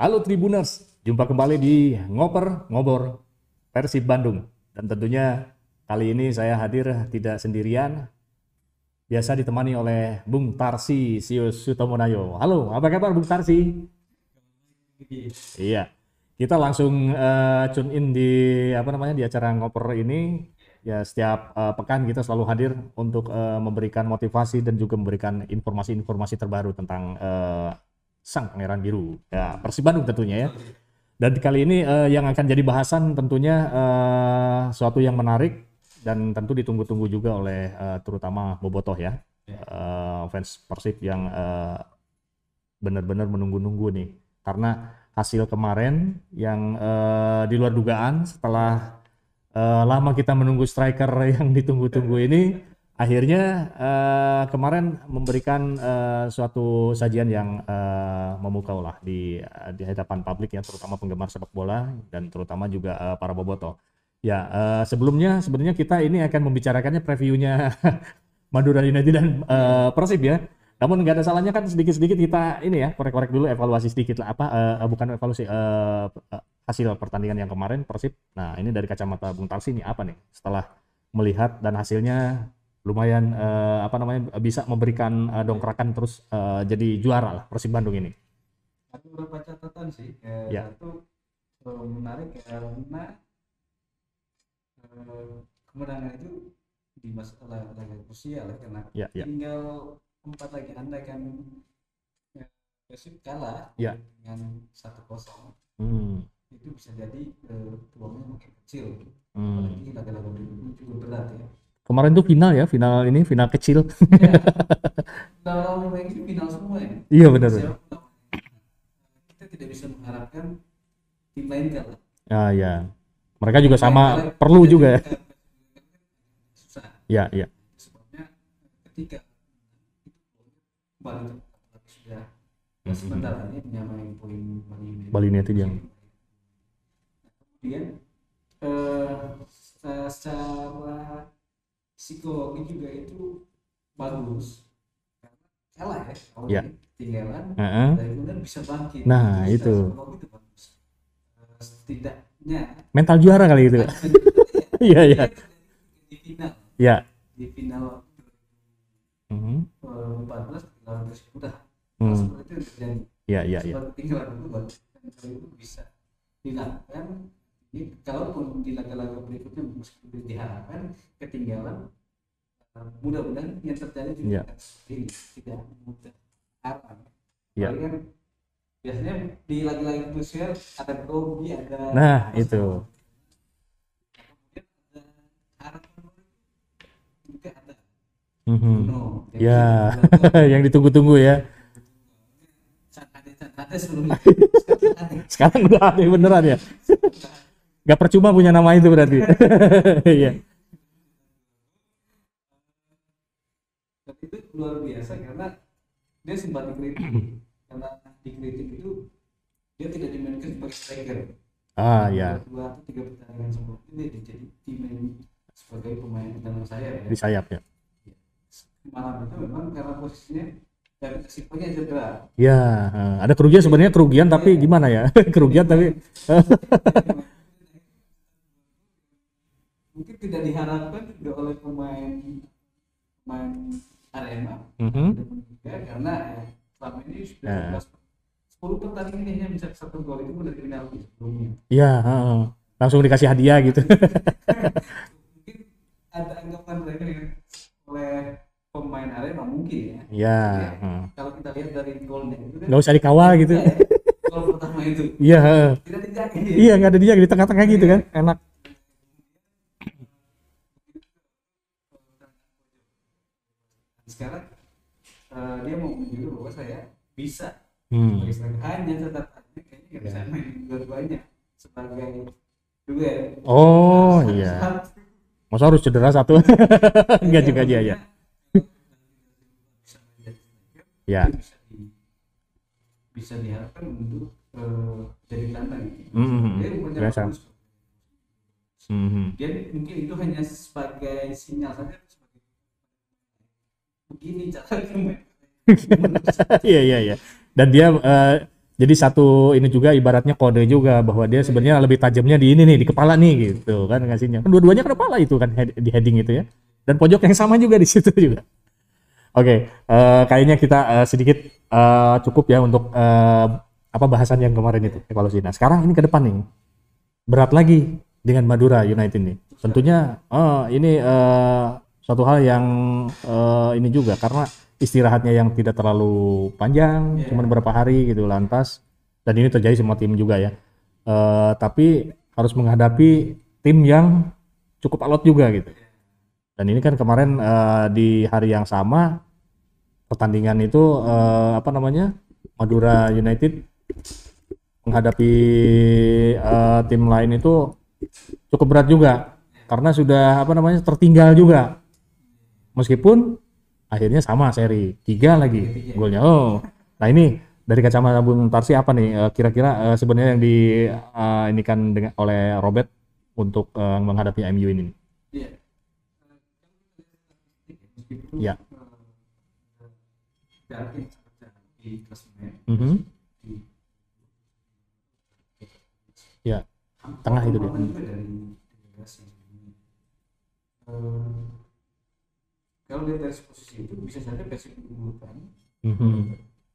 Halo Tribuners, jumpa kembali di Ngoper Ngobor Persib Bandung. Dan tentunya kali ini saya hadir tidak sendirian, biasa ditemani oleh Bung Tarsi Sius Sutomonayo. Halo, apa kabar Bung Tarsi? Iya, kita langsung eh, tune in di apa namanya di acara Ngoper ini. Ya setiap eh, pekan kita selalu hadir untuk eh, memberikan motivasi dan juga memberikan informasi-informasi terbaru tentang sang Pangeran Biru. Ya, Persib Bandung tentunya ya. Dan kali ini eh, yang akan jadi bahasan tentunya eh, suatu yang menarik dan tentu ditunggu-tunggu juga oleh eh, terutama Bobotoh ya. Eh, fans Persib yang eh, benar-benar menunggu-nunggu nih. Karena hasil kemarin yang eh, di luar dugaan setelah eh, lama kita menunggu striker yang ditunggu-tunggu ini akhirnya eh, kemarin memberikan eh, suatu sajian yang eh, memukau lah di di hadapan publik ya terutama penggemar sepak bola dan terutama juga eh, para boboto. Ya eh, sebelumnya sebenarnya kita ini akan membicarakannya previewnya Madura United dan eh, Persib ya. Namun nggak ada salahnya kan sedikit-sedikit kita ini ya korek-korek dulu evaluasi sedikit lah apa eh, bukan evaluasi eh, hasil pertandingan yang kemarin Persib. Nah ini dari kacamata Bung Tarsi ini apa nih setelah melihat dan hasilnya lumayan eh, apa namanya bisa memberikan eh, dongkrakan terus eh, jadi juara lah Persib Bandung ini. Ada beberapa catatan sih. Eh, Ya. Satu menarik karena eh, kemenangan itu di masa laga krusial ya karena Ya, ya. tinggal empat lagi anda kan ya, Persib kalah Ya. dengan satu kosong Hmm, itu bisa jadi eh, peluangnya makin kecil hmm. apalagi laga-laga berikutnya cukup berat ya Kemarin tuh final ya, final ini final kecil. kalau ini final semua ya Iya benar. kita tidak bisa mengharapkan tim lain kalah Ya, ya. Mereka juga Tim sama kalah, perlu juga ya. susah Ya, ya. sebabnya ketika sudah Mhm. sementara ini menyamai poin Bali United. Bali yang kemudian eh, se- secara psikologi juga itu bagus karena kalah ya kalau Ya. ketinggalan Heeh. dari kemudian bisa bangkit Nah, secara itu. itu bagus Eh, setidaknya mental juara kali itu. Iya, iya. di final Ya. di final Mhm. eh, 14 lawan udah Hmm. seperti itu terjadi Ya, ya, ya. sebab ketinggalan itu dan itu bisa dilakukan jadi kalaupun di laga-laga berikutnya meskipun diharapkan ketinggalan eh, mudah-mudahan yang terjadi juga seperti ini tidak mudah harapan Iya. Apalagi kan biasanya di laga-laga krusial ada grogi ada Nah, itu. kemudian ada harapan juga ada Mhm. no Ya, yang ditunggu-tunggu ya. Sekarang udah ada beneran ya. Gak percuma punya nama itu berarti. Iya. dan itu luar biasa karena dia sempat dikritik karena dikritik itu dia tidak dimainkan sebagai striker Ah, ya. dua atau tiga pertandingan sebelum itu dia jadi dimain sebagai pemain cadangan sayap ya Di sayap ya. malam itu memang karena posisinya dari resikonya cedera Ya, ada kerugian sebenarnya kerugian tapi gimana ya? kerugian tapi mungkin tidak diharapkan juga oleh pemain pemain Arema Mhm. juga karena ya, selama ini sudah Ya. 10 pertandingan ini hanya bisa satu gol itu dari penalti sebelumnya ya heeh. langsung dikasih hadiah gitu. mungkin ada anggapan mereka yang oleh pemain Arema mungkin ya ya, Ya, heeh. kalau kita lihat dari golnya itu kan nggak usah dikawal gitu. ya, gol pertama itu Iya, tidak dijaga iya nggak ada dia di tengah-tengah gitu kan, enak. sekarang dia mau menunjukkan bahwa saya bisa Hmm. sebagai striker. hanya kayaknya nggak bisa main dua-duanya sebagai duet Oh iya, masa harus cedera satu? Enggak juga dia ya. Ya. bisa di- bisa diharapkan untuk eh, jadi dia umurnya Biasa. bagus. Mhm. dia mungkin itu hanya sebagai sinyal saja sebagai begini cara main Iya iya iya. Dan dia eh, Jadi satu ini juga ibaratnya kode juga bahwa dia sebenarnya lebih tajamnya di ini nih di kepala nih gitu kan ngasihnya. Kan dua-duanya kepala itu kan head- di heading itu ya. Dan pojok yang sama juga di situ juga. Oke, eh, kayaknya kita eh, sedikit eh, cukup ya untuk eh, apa bahasan yang kemarin itu evaluasi. Nah sekarang ini ke depan nih berat lagi dengan Madura United ini. Tentunya eh, ini eh, suatu hal yang eh, ini juga karena istirahatnya yang tidak terlalu panjang, cuman beberapa hari gitu lantas. Dan ini terjadi semua tim juga ya. Eh, tapi harus menghadapi tim yang cukup alot juga gitu. Dan ini kan kemarin eh, di hari yang sama pertandingan itu eh, apa namanya Madura United menghadapi eh, tim lain itu cukup berat juga karena sudah apa namanya tertinggal juga meskipun akhirnya sama seri tiga lagi golnya oh nah ini dari kacamata Bung Tarsi apa nih eh, kira-kira eh, sebenarnya yang di eh, ini kan dengan oleh Robert untuk eh, menghadapi MU ini Iya. Meskipun Ya. Mhm. di Ya, tengah itu dia. Lama juga dari delegasi. Eh, kalau lihat dari posisi itu bisa saja Persib diunggulkan Mhm.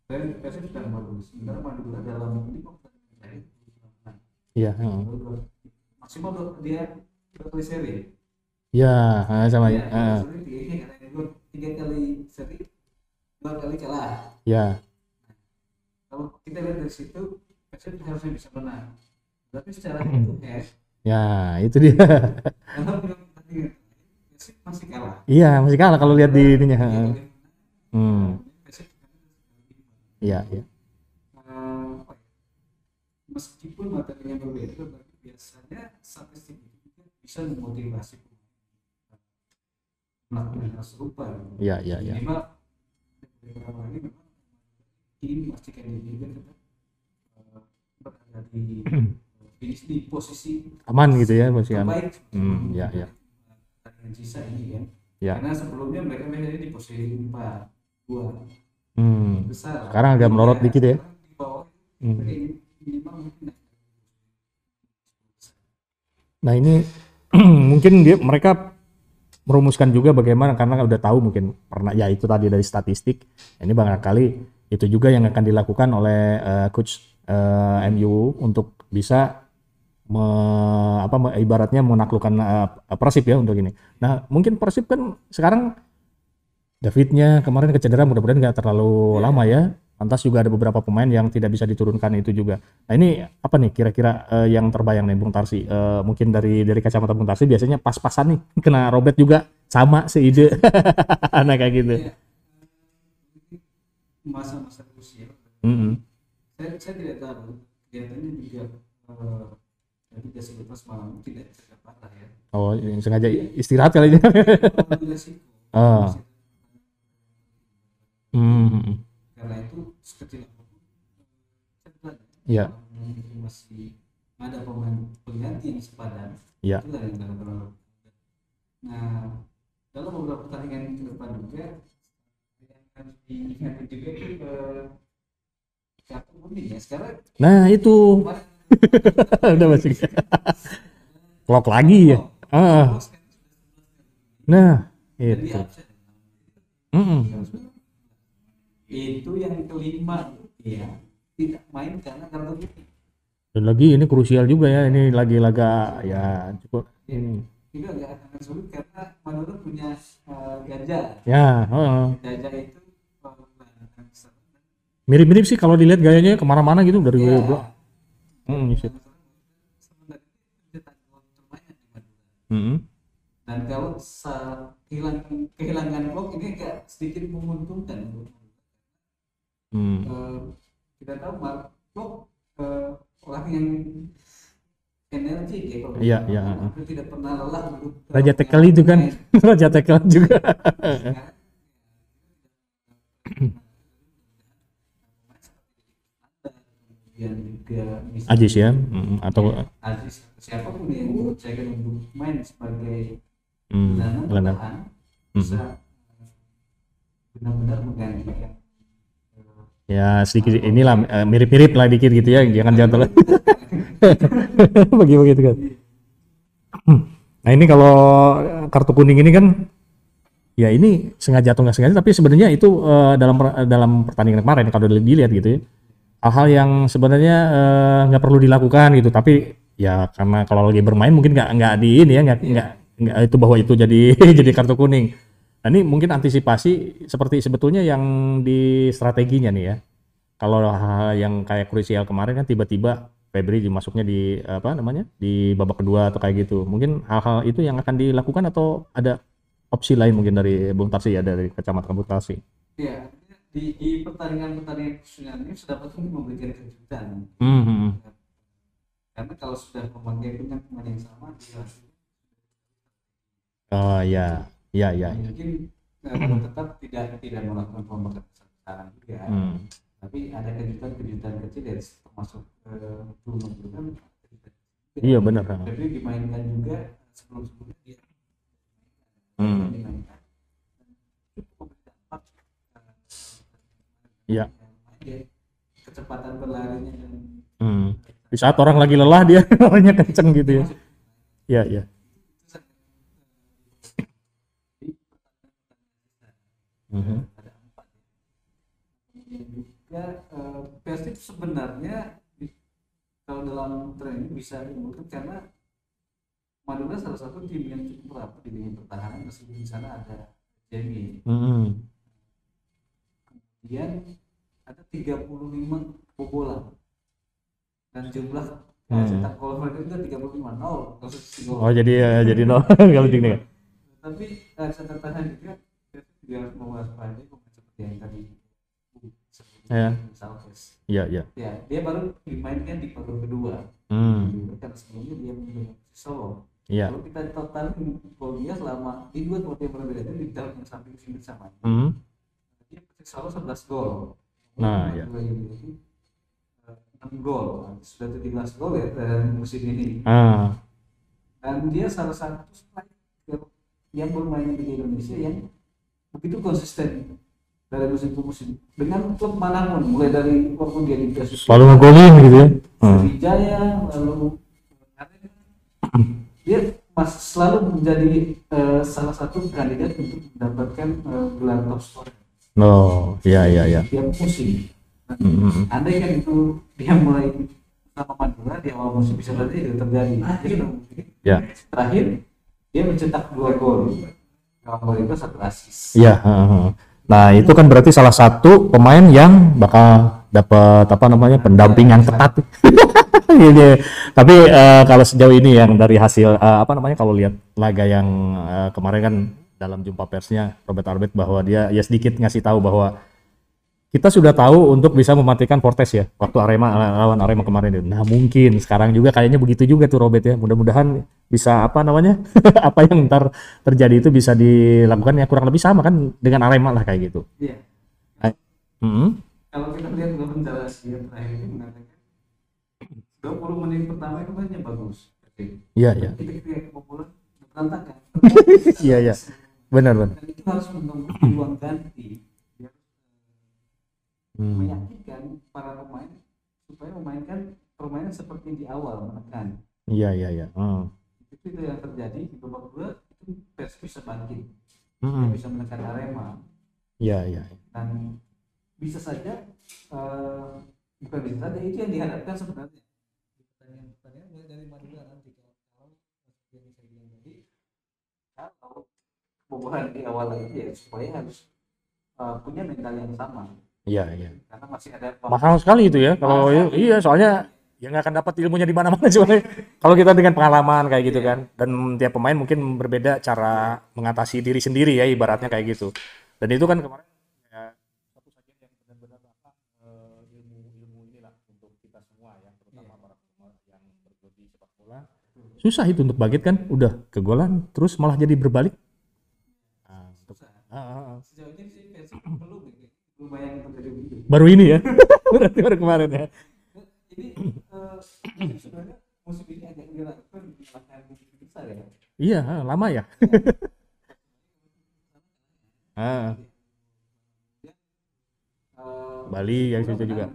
dan Persib sedang bagus. Sementara Madura dalam lima pertandingan menang. Iya, maksimal dia dua kali seri. ya eh, sama Ya, eh, seri tiga kali seri dua kali kalah. ya Kalau kita lihat dari situ Persib harusnya bisa menang. Tapi secara itu head ya itu dia masih kalah. iya masih kalah kalau lihat di ininya Tiga heeh. kali menang, hmm iya iya Eh, ya? meskipun materinya berbeda tapi biasanya statistik itu bisa memotivasi melakukan hal serupa iya iya iya minimal beberapa kali memang tim pastikan diri eh, berada di finish di posisi aman gitu ya masih aman Hmm, ya, ya. Sisa ini kan Ya. karena sebelumnya mereka biasanya di posisi empat dua hmm besar Sekarang agak melorot dikit ya. di bawah Hmm. Nah ini mungkin dia mereka merumuskan juga bagaimana karena udah tahu mungkin pernah ya itu tadi dari statistik ini barangkali itu juga yang akan dilakukan oleh eh, coach eh, MU untuk bisa me- apa me- ibaratnya menaklukkan eh, Persib ya untuk ini. Nah mungkin Persib kan sekarang Davidnya kemarin kecederaan mudah-mudahan nggak terlalu lama ya. Lantas juga ada beberapa pemain yang tidak bisa diturunkan itu juga. Nah ini apa nih kira-kira eh, yang terbayang nih Bung Tarsi? Eh, mungkin dari dari kacamata Bung Tarsi biasanya pas-pasan nih kena Robert juga sama seide. nah kayak gitu. Iya. Masa-masa krusial. Mm-mm. Saya, saya tidak tahu. Kelihatannya juga eh, dia selepas malam tidak tidak patah ya. Oh ini sengaja istirahat kali ya. Tidak. Ah. Hmm. Karena itu sekecil apa pun. Iya. Itu masih ada pemain pengganti yang sepadan. Iya. Itulah yang dalam terlalu. Nah, dalam beberapa pertandingan ke depan juga yang harus diingat juga itu eh, ya. Sekarang Nah itu kemarin udah masuk. Clock lagi ya. Ah. Nah itu. absen. Mm-mm. Itu yang kelima ya tidak main karena kartu kuning. Dan lagi ini krusial juga ya. Ini lagi laga ya cukup. ini. Itu agak akan sulit karena Madura punya eh, gajah. Ya, heeh. Gajah itu eh, mirip-mirip sih kalau dilihat gayanya ke mana-mana gitu dari Ya. Hmm, iya Madura. Mm-mm. dan kalau hilang kehilangan blok ini agak sedikit menguntungkan Hmm. Eh, kita tahu Mark blok eh, orang yang energi ya kalau Iya, iya, tidak pernah lelah untuk Raja Tekel itu kan. Raja Tekel juga. kemudian juga misalnya Ajis ya, Mm, atau Aziz siapa pun yang dipercayakan untuk main sebagai hmm, gelandang bertahan Hmm. bisa eh, benar-benar menggantikan eh, ya sedikit inilah eh, mirip-mirip lah dikit gitu ya jangan jangan terlalu bagi begitu kan nah ini kalau kartu kuning ini kan ya ini sengaja atau nggak sengaja tapi sebenarnya itu eh, dalam dalam pertandingan kemarin kalau dilihat gitu ya hal-hal yang sebenarnya eh, nggak perlu dilakukan gitu. Tapi ya karena kalau lagi bermain mungkin nggak nggak di ini ya nggak nggak nggak itu bahwa itu jadi jadi kartu kuning. Nah ini mungkin antisipasi seperti sebetulnya yang di strateginya nih ya. Kalau hal yang kayak krusial kemarin kan tiba-tiba Febri dimasuknya di apa namanya di babak kedua atau kayak gitu. Mungkin hal-hal itu yang akan dilakukan atau ada opsi lain mungkin dari Bung Tarsi ya dari kacamata Bung Tarsi? Iya, di, di pertandingan-pertandingan khususnya ini sudah pasti memberikan kejutan. Hmm, hmm. Karena kalau sudah memakai dengan pemain yang sama, dia oh ya ya ya mungkin eh, tetap tidak tidak melakukan pembakaran besar-besaran juga. Hmm. Tapi ada kejutan-kejutan kecil ya termasuk eh, kejutan juga. iya benar Tapi dimainkan juga sebelum-sebelumnya dia Hmm. dimainkan. Cukup berdampak. eh, Iya. kecepatan berlarinya dan Hmm. di saat orang lagi lelah dia larinya kenceng gitu ya ya ya Mhm. ada empat ya. Dan juga eh, Persib sebenarnya kalau dalam tren ini bisa diunggulkan karena Madura salah satu tim yang cukup rapat di lini pertahanan meskipun di sana ada Jamie Hmm. Kemudian ada 35 kebobolan dan jumlah Hmm. cetak gol mereka itu 35 nol. Oh jadi ya, jadi nol. Kalau kan tapi eh, catatan juga juga harus mewaspadai pemain seperti yang tadi Ya. Ya ya. Ya dia baru dimainkan di paruh kedua. Hmm. karena sebelumnya dia menjadi Solo. Ya. Kalau kita total gol dia selama di dua tempat yang berbeda itu di dalam yang samping sini sama Hmm. Dia Persib Solo 11 gol. Nah, ya. Madura United, eh, 6 gol. Sudah 17 gol ya dalam musim ini. Ah. Dan dia salah satu striker yang bermain di Indonesia yang begitu konsisten dari musim ke musim. Dengan klub mana pun mulai dari waktu dia di Persib selalu ngegolin gitu ya? Hmm. Sriwijaya lalu dia masih selalu menjadi eh, salah satu kandidat untuk mendapatkan eh, gelar top scorer oh ya ya ya tiap musim. Nah, Hmm, hmm, andai kan itu dia mulai sama Madura di awal musim bisa saja itu terjadi. Jadi, ya terakhir dia mencetak dua gol. Kalau gol itu satu asis. Iya, heeh. Nah, itu kan berarti salah satu pemain yang bakal dapat apa namanya pendamping yang ketat. Gitu. Tapi eh, kalau sejauh ini yang dari hasil eh, apa namanya kalau lihat laga yang eh, kemarin kan dalam jumpa persnya Robert Arbet bahwa dia ya sedikit ngasih tahu bahwa kita sudah tahu untuk bisa mematikan Fortes ya waktu Arema lawan Arema kemarin itu. Nah, mungkin sekarang juga kayaknya begitu juga tuh Robert ya. Mudah-mudahan bisa apa namanya? apa yang ntar terjadi itu bisa dilakukan ya kurang lebih sama kan dengan Arema lah kayak gitu. Iya. Hmm. Kalau kita lihat dalam penjelasan dia terakhir itu mengatakan 20 menit pertama itu mainnya bagus. Iya, iya. Kita berantakan. Iya, iya. Benar, benar. Dan itu harus menunggu peluang ganti. Dia Hmm. meyakinkan para pemain supaya memainkan permainan seperti di awal menekan. Iya, iya, iya. Hmm. Itu itu yang terjadi di babak kedua itu Persib bisa bangkit, Hmm. dia bisa menekan Arema Iya, iya. dan bisa saja eh, bukan bisa saja itu yang diharapkan sebenarnya di pertandingan-pertandingan mulai dari Madura nanti kalau kalau seperti yang saya bilang tadi kalau kebobolan di awal lagi ya supaya harus eh, punya mental yang sama Iya, iya. karena masih ada Mahal sekali itu ya kalau sekali. iya soalnya ya nggak akan dapat ilmunya di mana-mana sebenarnya. Kalau kita dengan pengalaman kayak gitu Iya. kan dan tiap pemain mungkin berbeda cara mengatasi diri sendiri ya ibaratnya kayak gitu. Dan itu kan kemarin ya satu saja yang benar-benar apa eh, ilmu-ilmu inilah untuk kita semua ya terutama Iya. para pemain yang bergelut di sepak bola. Susah itu untuk bangkit kan udah kegolan terus malah jadi berbalik. Nah, untuk- Susah. ah, ah, ah. sejauh ini sih Persib belum ya lumayan terjadi begitu baru ini ya berarti baru kemarin ya. jadi eh, Persib sebenarnya musim ini agak dilakukan mengalahkan musim besar ya Iya, lama ya. Ah, Bali yang situ juga.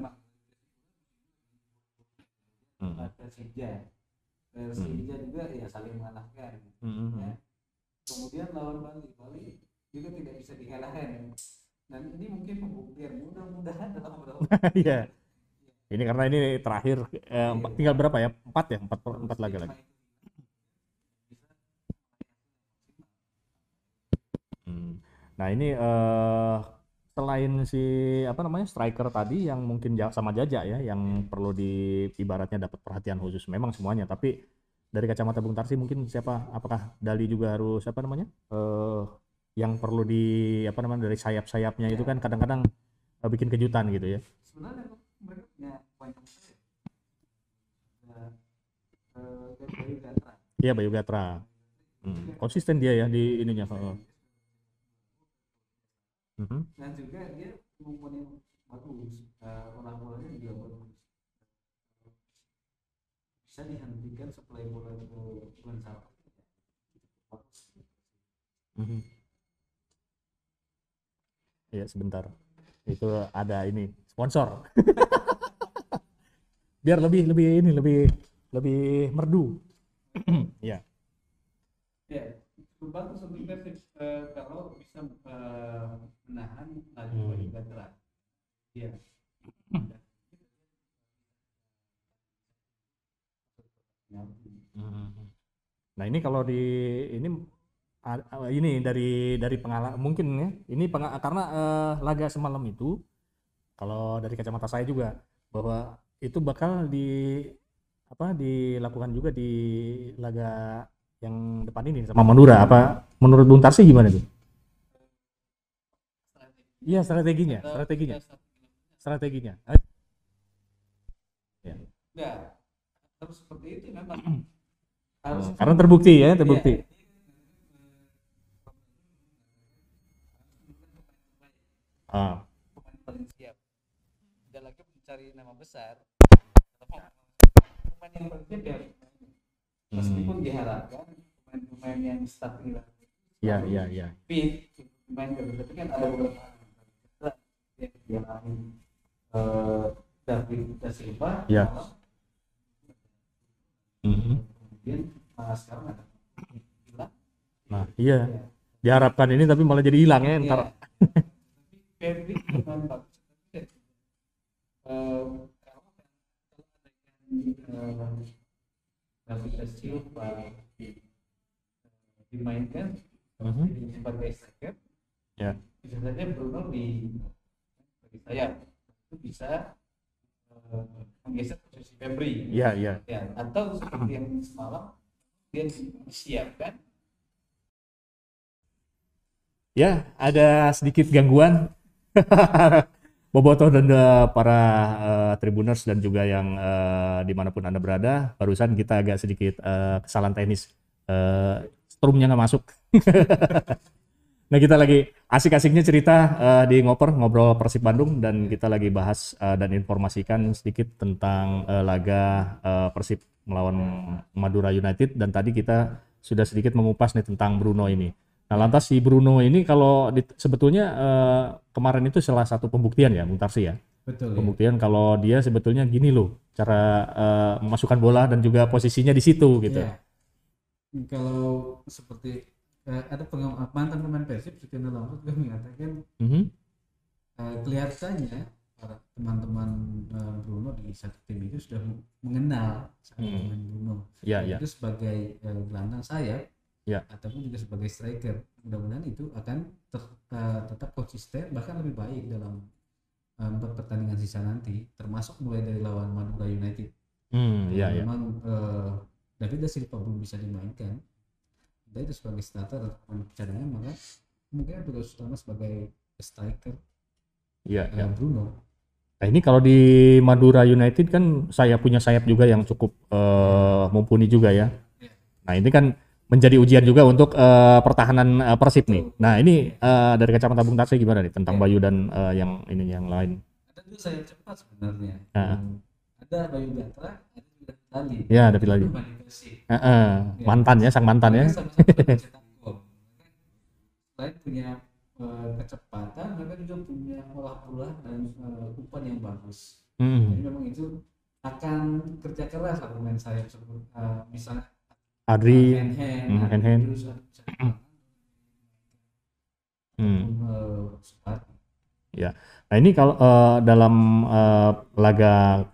Hmm. Persija Persija juga ya saling mengalahkan Hmm. ya. kemudian lawan Bali Bali juga tidak bisa dikalahkan dan ini mungkin pembuktian mudah-mudahan dalam beberapa Iya. Ini karena ini terakhir eh, empat- tinggal berapa ya? Empat ya, empat empat laga lagi. Hmm. Nah ini eh, selain si apa namanya striker tadi yang mungkin sama Jaja ya, yang perlu di ibaratnya dapat perhatian khusus. Memang semuanya, tapi dari kacamata Bung Tarsi mungkin siapa? Apakah Dali juga harus apa namanya? eh yang perlu di apa namanya dari sayap-sayapnya itu kan kadang-kadang eh, bikin kejutan gitu ya. sebenarnya mereka punya ya. Ada, eh. Iya Bayu Gatra. Hmm, Konsisten dia ya di ininya. heeh. Mhm. dan juga dia kemampuan yang bagus Eh, olah bolanya juga bagus bisa dihentikan supply bola ke bulan satu Mhm. Iya sebentar. Itu ada ini sponsor. Biar lebih lebih ini lebih lebih merdu. Iya. ya cukup bagus Persib eh, kalau bisa eh, menahan laju Hmm. Gatra iya Nah ini kalau di ini ini dari dari pengalaman mungkin ya ini karena eh, laga semalam itu kalau dari kacamata saya juga bahwa itu bakal di apa dilakukan juga di laga yang depan ini sama Madura apa menurut Bung Tarsi gimana tuh? Iya strateginya, strateginya, strateginya. Ya. enggak harus seperti itu memang harus Karena terbukti ya, terbukti. Iya. Ah, pemain paling siap tidak lagi mencari nama besar pemain yang paling siap ya meskipun hmm, diharapkan pemain-pemain yang starting lah ya, ya, ya. fit pemain tapi kan ada beberapa yang dialami eh David da Silva Ya. Mhm. kemudian uh, sekarang ada hilang Nah, iya. Diharapkan ini tapi malah jadi hilang ya ntar. Febri dengan bagus. Tapi, kalau kalau ada eh, David da Silva dimainkan Mhm. sebagai striker, Ya. bisa saja Bruno di bagi saya itu bisa eh, menggeser posisi Febri. Iya, iya. Ya, atau seperti yang semalam dia disiapkan Ya, ada sedikit gangguan. Bobotoh dan eh, para eh, tribuners dan juga yang eh, di mana pun Anda berada, barusan kita agak sedikit eh, kesalahan teknis. Eh, strumnya nggak masuk. nah, kita lagi asik-asiknya cerita eh, di ngoper, ngobrol Persib Bandung, dan kita lagi bahas eh, dan informasikan sedikit tentang eh, laga eh, Persib melawan Madura United, dan tadi kita sudah sedikit mengupas nih tentang Bruno ini. Nah, lantas si Bruno ini kalau di- sebetulnya eh, kemarin itu salah satu pembuktian ya, Bung Tarsi ya. betul Pembuktian kalau dia sebetulnya gini loh, cara eh, memasukkan bola dan juga posisinya di situ gitu. Iya. Kalau seperti eh, ada pengam mantan pemain Persib Sukino Lampard juga mengatakan Mhm. eh, kelihatannya para teman-teman eh, Bruno di satu tim itu sudah mengenal sang Hmm. pemain Bruno Ya, ya. itu sebagai eh, gelandang sayap Ya. ataupun juga sebagai striker mudah-mudahan itu akan ter- eh, tetap konsisten bahkan lebih baik dalam eh, empat pertandingan sisa nanti termasuk mulai dari lawan Madura United Hmm, ya, ya. memang eh, David da Silva belum bisa dimainkan dan itu sebagai starter atau pemain cadangan maka mungkin Douglas Utama sebagai striker eh, ya. Bruno Nah, ini kalau di Madura United kan saya punya sayap juga yang cukup eh, mumpuni juga ya. Nah, ini kan menjadi ujian juga untuk eh, pertahanan eh, Persib nih. Nah, ini eh, dari kacamata Bung Tarsi gimana nih tentang Iya. Bayu dan eh, yang ini yang lain? ada juga sayap cepat sebenarnya Ah. ada Bayu Gatra ada juga Lali Ya, ada Lali. Eh, eh, mantan ya, sang mantan ya. selain punya kecepatan mereka juga punya olah bola dan eh, umpan yang bagus Hmm. jadi memang itu akan kerja keras lah pemain eh, misalnya Adri hand hand, hmm, hand hmm. eh, Supardi. Nah ini kalau eh, dalam eh, laga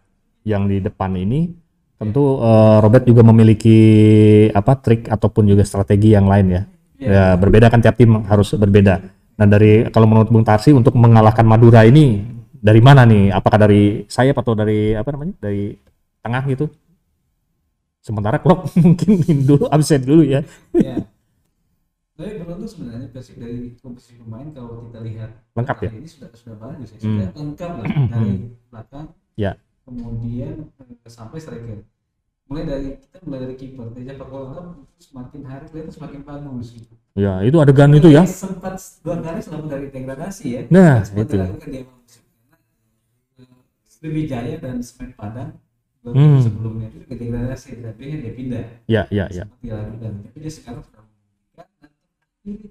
yang di depan ini tentu eh, Robert juga memiliki apa trik ataupun juga strategi yang lain ya. Iya. Ya berbeda kan tiap tim harus berbeda. Nah dari kalau menurut Bung Tarsi untuk mengalahkan Madura ini dari mana nih? Apakah dari sayap atau dari apa namanya? Dari tengah gitu? Sementara Klopp mungkin dulu absen dulu ya. ya tapi beruntung sebenarnya Persib dari komposisi pemain kalau kita lihat Lengkap ya? ini sudah sudah bagus ya Hmm. sudah lengkap lah dari belakang Ya. kemudian eh, sampai striker mulai dari kita mulai dari kiper Teja Pakualam semakin hari kelihatan semakin bagus gitu. Ya itu adegan itu ya. sempat dua kali selamat dari degradasi ya Nah, sempat itu. eh, Sriwijaya dan Semen Padang Hmm. sebelumnya itu juga degradasi tapi dia pindah Ya ya ya. dilakukan tapi dia sekarang sudah itu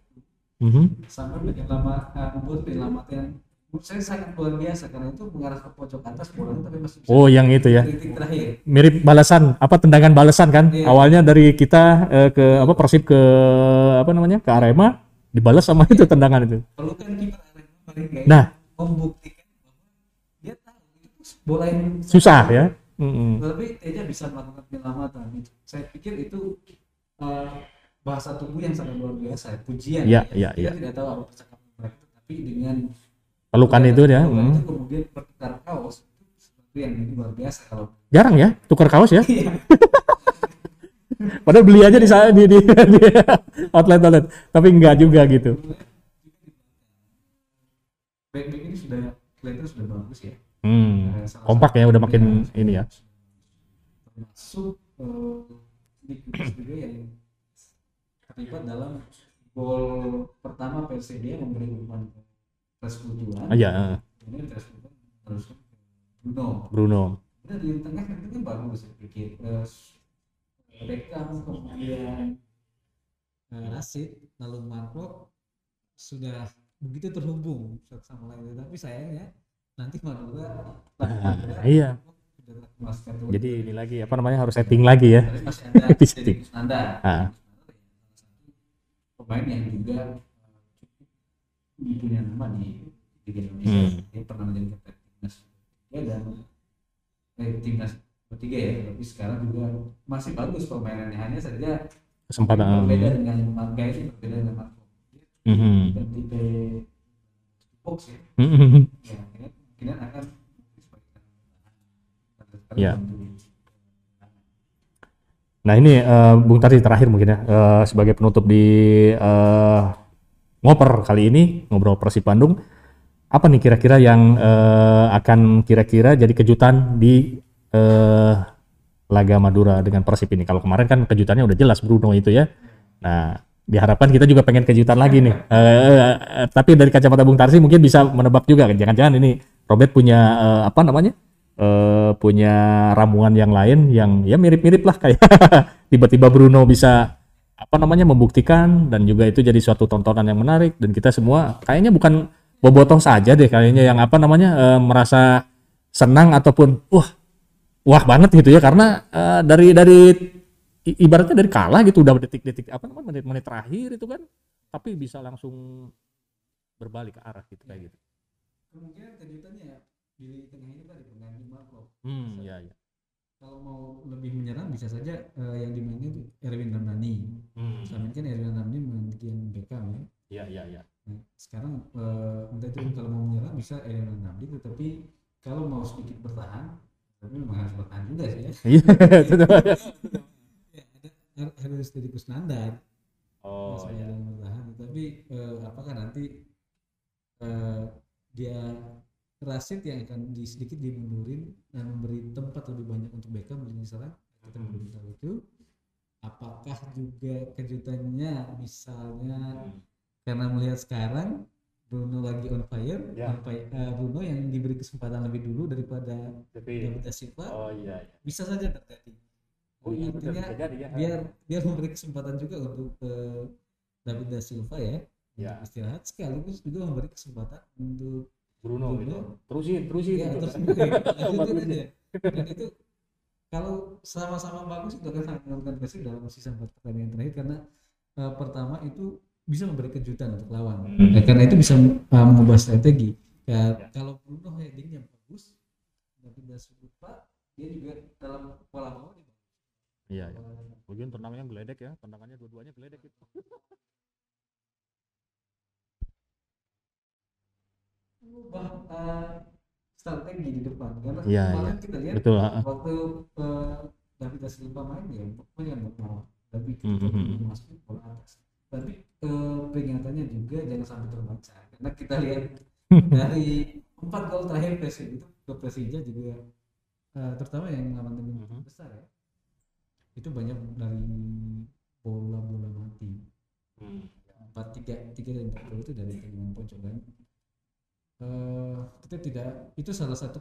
Mhm. sama dengan lama uh, membuat penyelamatkan menurut saya sangat luar biasa karena itu mengarah ke pojok atas bolanya tapi masih bisa Oh yang itu ya. di titik terakhir mirip balasan apa tendangan balasan kan Iya. awalnya dari kita eh, ke apa Persib ke apa namanya ke Arema dibalas sama itu tendangan itu pelukan kiper Arema nah membuktikan bahwa dia tahu itu bola yang susah ya Mm-mm. tapi Teja bisa melakukan penyelamatan itu saya pikir itu uh, bahasa tubuh yang sangat luar biasa pujian Iya, ya. iya, kita tidak tahu apa percakapan mereka tapi dengan pelukan itu ya pelukan mm. itu kemudian bertukar kaos itu sesuatu yang luar biasa kalau jarang ya tukar kaos ya Iya. padahal beli aja di sa- di, di, di outlet outlet tapi enggak juga gitu back ini sudah kelihatan sudah bagus ya hmm. Eh, salah kompak ya udah makin satunya ini ya. Termasuk eh, Nick Williams juga yang terlibat dalam gol pertama dia memberi umpan Reskutuan Ah, iya eh, kemudian Reskutuan teruskan ke Bruno. Bruno. Kemudian di tengah kan itu bagus pikir. Terus Beckham kemudian eh, Rashid lalu Marco sudah begitu terhubung satu sama lain tapi sayangnya nanti Madura Ah, iya. sudah memasukkan tuh. jadi ini lagi apa namanya harus setting lagi ya Di setting. Kusnanda Ah. pemain yang juga eh, punya nama di Liga Indonesia Hmm. dia pernah menjadi kapten timnas ya dan eh, timnas ketiga ya tapi sekarang juga masih bagus permainannya hanya saja kesempatan berbeda dengan Marga ini berbeda dengan Marco Mhm. dan tipe box ya Mhm. ya akhirnya kemungkinan akan Ya. Nah ini eh, Bung Tari terakhir mungkin ya eh, sebagai penutup di eh, ngoper kali ini ngobrol Persib Bandung. Apa nih kira-kira yang eh, akan kira-kira jadi kejutan di eh, laga Madura dengan Persib ini? Kalau kemarin kan kejutannya udah jelas Bruno itu ya. Nah diharapkan kita juga pengen kejutan lagi nih. Eh, eh, tapi dari kacamata Bung Tarsi mungkin bisa menebak juga. Jangan-jangan ini Robert punya eh, apa namanya eh, punya ramuan yang lain yang ya mirip-mirip lah kayak tiba-tiba Bruno bisa apa namanya membuktikan dan juga itu jadi suatu tontonan yang menarik dan kita semua kayaknya bukan bobotoh saja deh kayaknya yang apa namanya eh, merasa senang ataupun wah wah banget gitu ya karena eh, dari dari ibaratnya dari kalah gitu udah detik-detik apa namanya menit-menit terakhir itu kan tapi bisa langsung berbalik ke arah gitu kayak gitu. Kemungkinan kejutannya ya di tengah ini tadi pengganti Marco. Hmm, ya ya. kalau mau lebih menyerang bisa saja eh, yang dimainin Erwin Ramdhani. Hmm, selama kan Erwin Ramdhani menggantikan Beckham ya. Ya ya ya. Nah, sekarang eh, entah itu kalau mau menyerang bisa Erwin Ramdhani tetapi kalau mau sedikit bertahan tapi memang harus bertahan juga sih ya. Iya, ya harus jadi Kusnandar Oh, yang bertahan tapi eh, apakah nanti eh, dia Rashid yang akan di, sedikit dimundurin dan memberi tempat lebih banyak untuk Beckham di lini serang kita Hmm. belum tahu itu apakah juga kejutannya misalnya karena melihat sekarang Bruno lagi on fire, Ya. on fire- eh, Bruno yang diberi kesempatan lebih dulu daripada David da Silva oh iya iya. bisa saja terjadi. Oh iya Artinya ya. biar biar memberi kesempatan juga untuk eh, David da Silva ya Ya. untuk istirahat sekaligus juga memberi kesempatan untuk Bruno Bruno. gitu. Terusin, terusin. ya gitu. terus lanjutin aja dan itu kalau sama-sama bagus itu akan sangat menentukan Persib dalam sisa empat pertandingan terakhir karena eh, pertama itu bisa memberi kejutan untuk lawan Hmm. Ya, karena itu bisa eh, mengubah strategi ya, Ya. kalau Bruno headingnya bagus tapi tidak lupa dia juga dalam pola mau Iya, iya. Bagian tendangannya geledek ya, tendangannya dua-duanya geledek itu. mengubah eh, strategi di depan. Karena Iya, kemarin kita lihat Betul, ha-ha. waktu uh, David da Silva main ya nggak mau tapi Hmm, kita hmm, hmm. masuk bola atas. Tapi eh, peringatannya juga jangan sampai terbaca. Karena kita lihat dari empat gol terakhir Persib itu ke Persija juga eh, terutama yang lawan tim Mhm. besar ya. Itu banyak dari bola-bola mati. Empat tiga tiga dan empat itu dari tendangan pojok kan Eh, kita tidak itu salah satu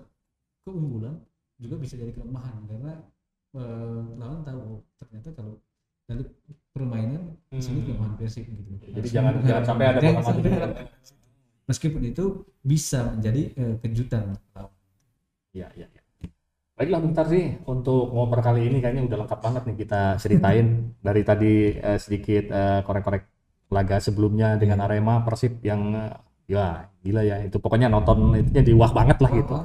keunggulan juga bisa jadi kelemahan karena eh, lawan tahu ternyata kalau dari permainan di sini Hmm. kelemahan Persib gitu Jadi jangan jangan sampai ada ada- meskipun itu bisa menjadi eh, kejutan Iya, iya, iya. Baiklah bentar sih untuk ngoper kali ini kayaknya udah lengkap banget nih kita ceritain dari tadi eh, sedikit eh, korek-korek laga sebelumnya dengan Iya. Arema Persib yang ya gila ya itu pokoknya nonton itunya diwah banget lah gitu.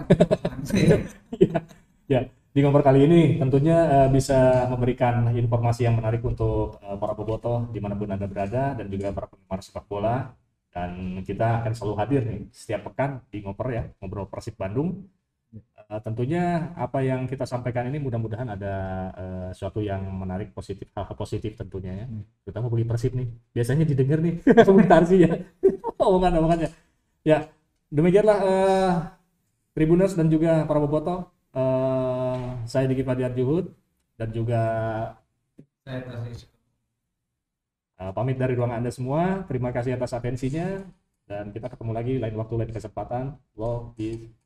Ya, di ngoper kali ini tentunya eh, bisa memberikan informasi yang menarik untuk eh, para bobotoh di mana pun anda berada dan juga para penggemar sepak bola dan kita akan selalu hadir nih setiap pekan di ngoper ya ngobrol Persib Bandung. Eh, tentunya apa yang kita sampaikan ini mudah-mudahan ada eh, suatu yang menarik positif hal-hal positif tentunya ya. Hmm. Terutama bagi Persib nih. Biasanya didengar nih komentar sih ya. Omongan-omongannya. Ya, demikianlah eh, Tribuners dan juga para bobotoh. Eh, saya Diki Fadiar Juhud dan juga saya eh, pamit dari ruang Anda semua. Terima kasih atas atensinya dan kita ketemu lagi lain waktu lain kesempatan. Love, peace.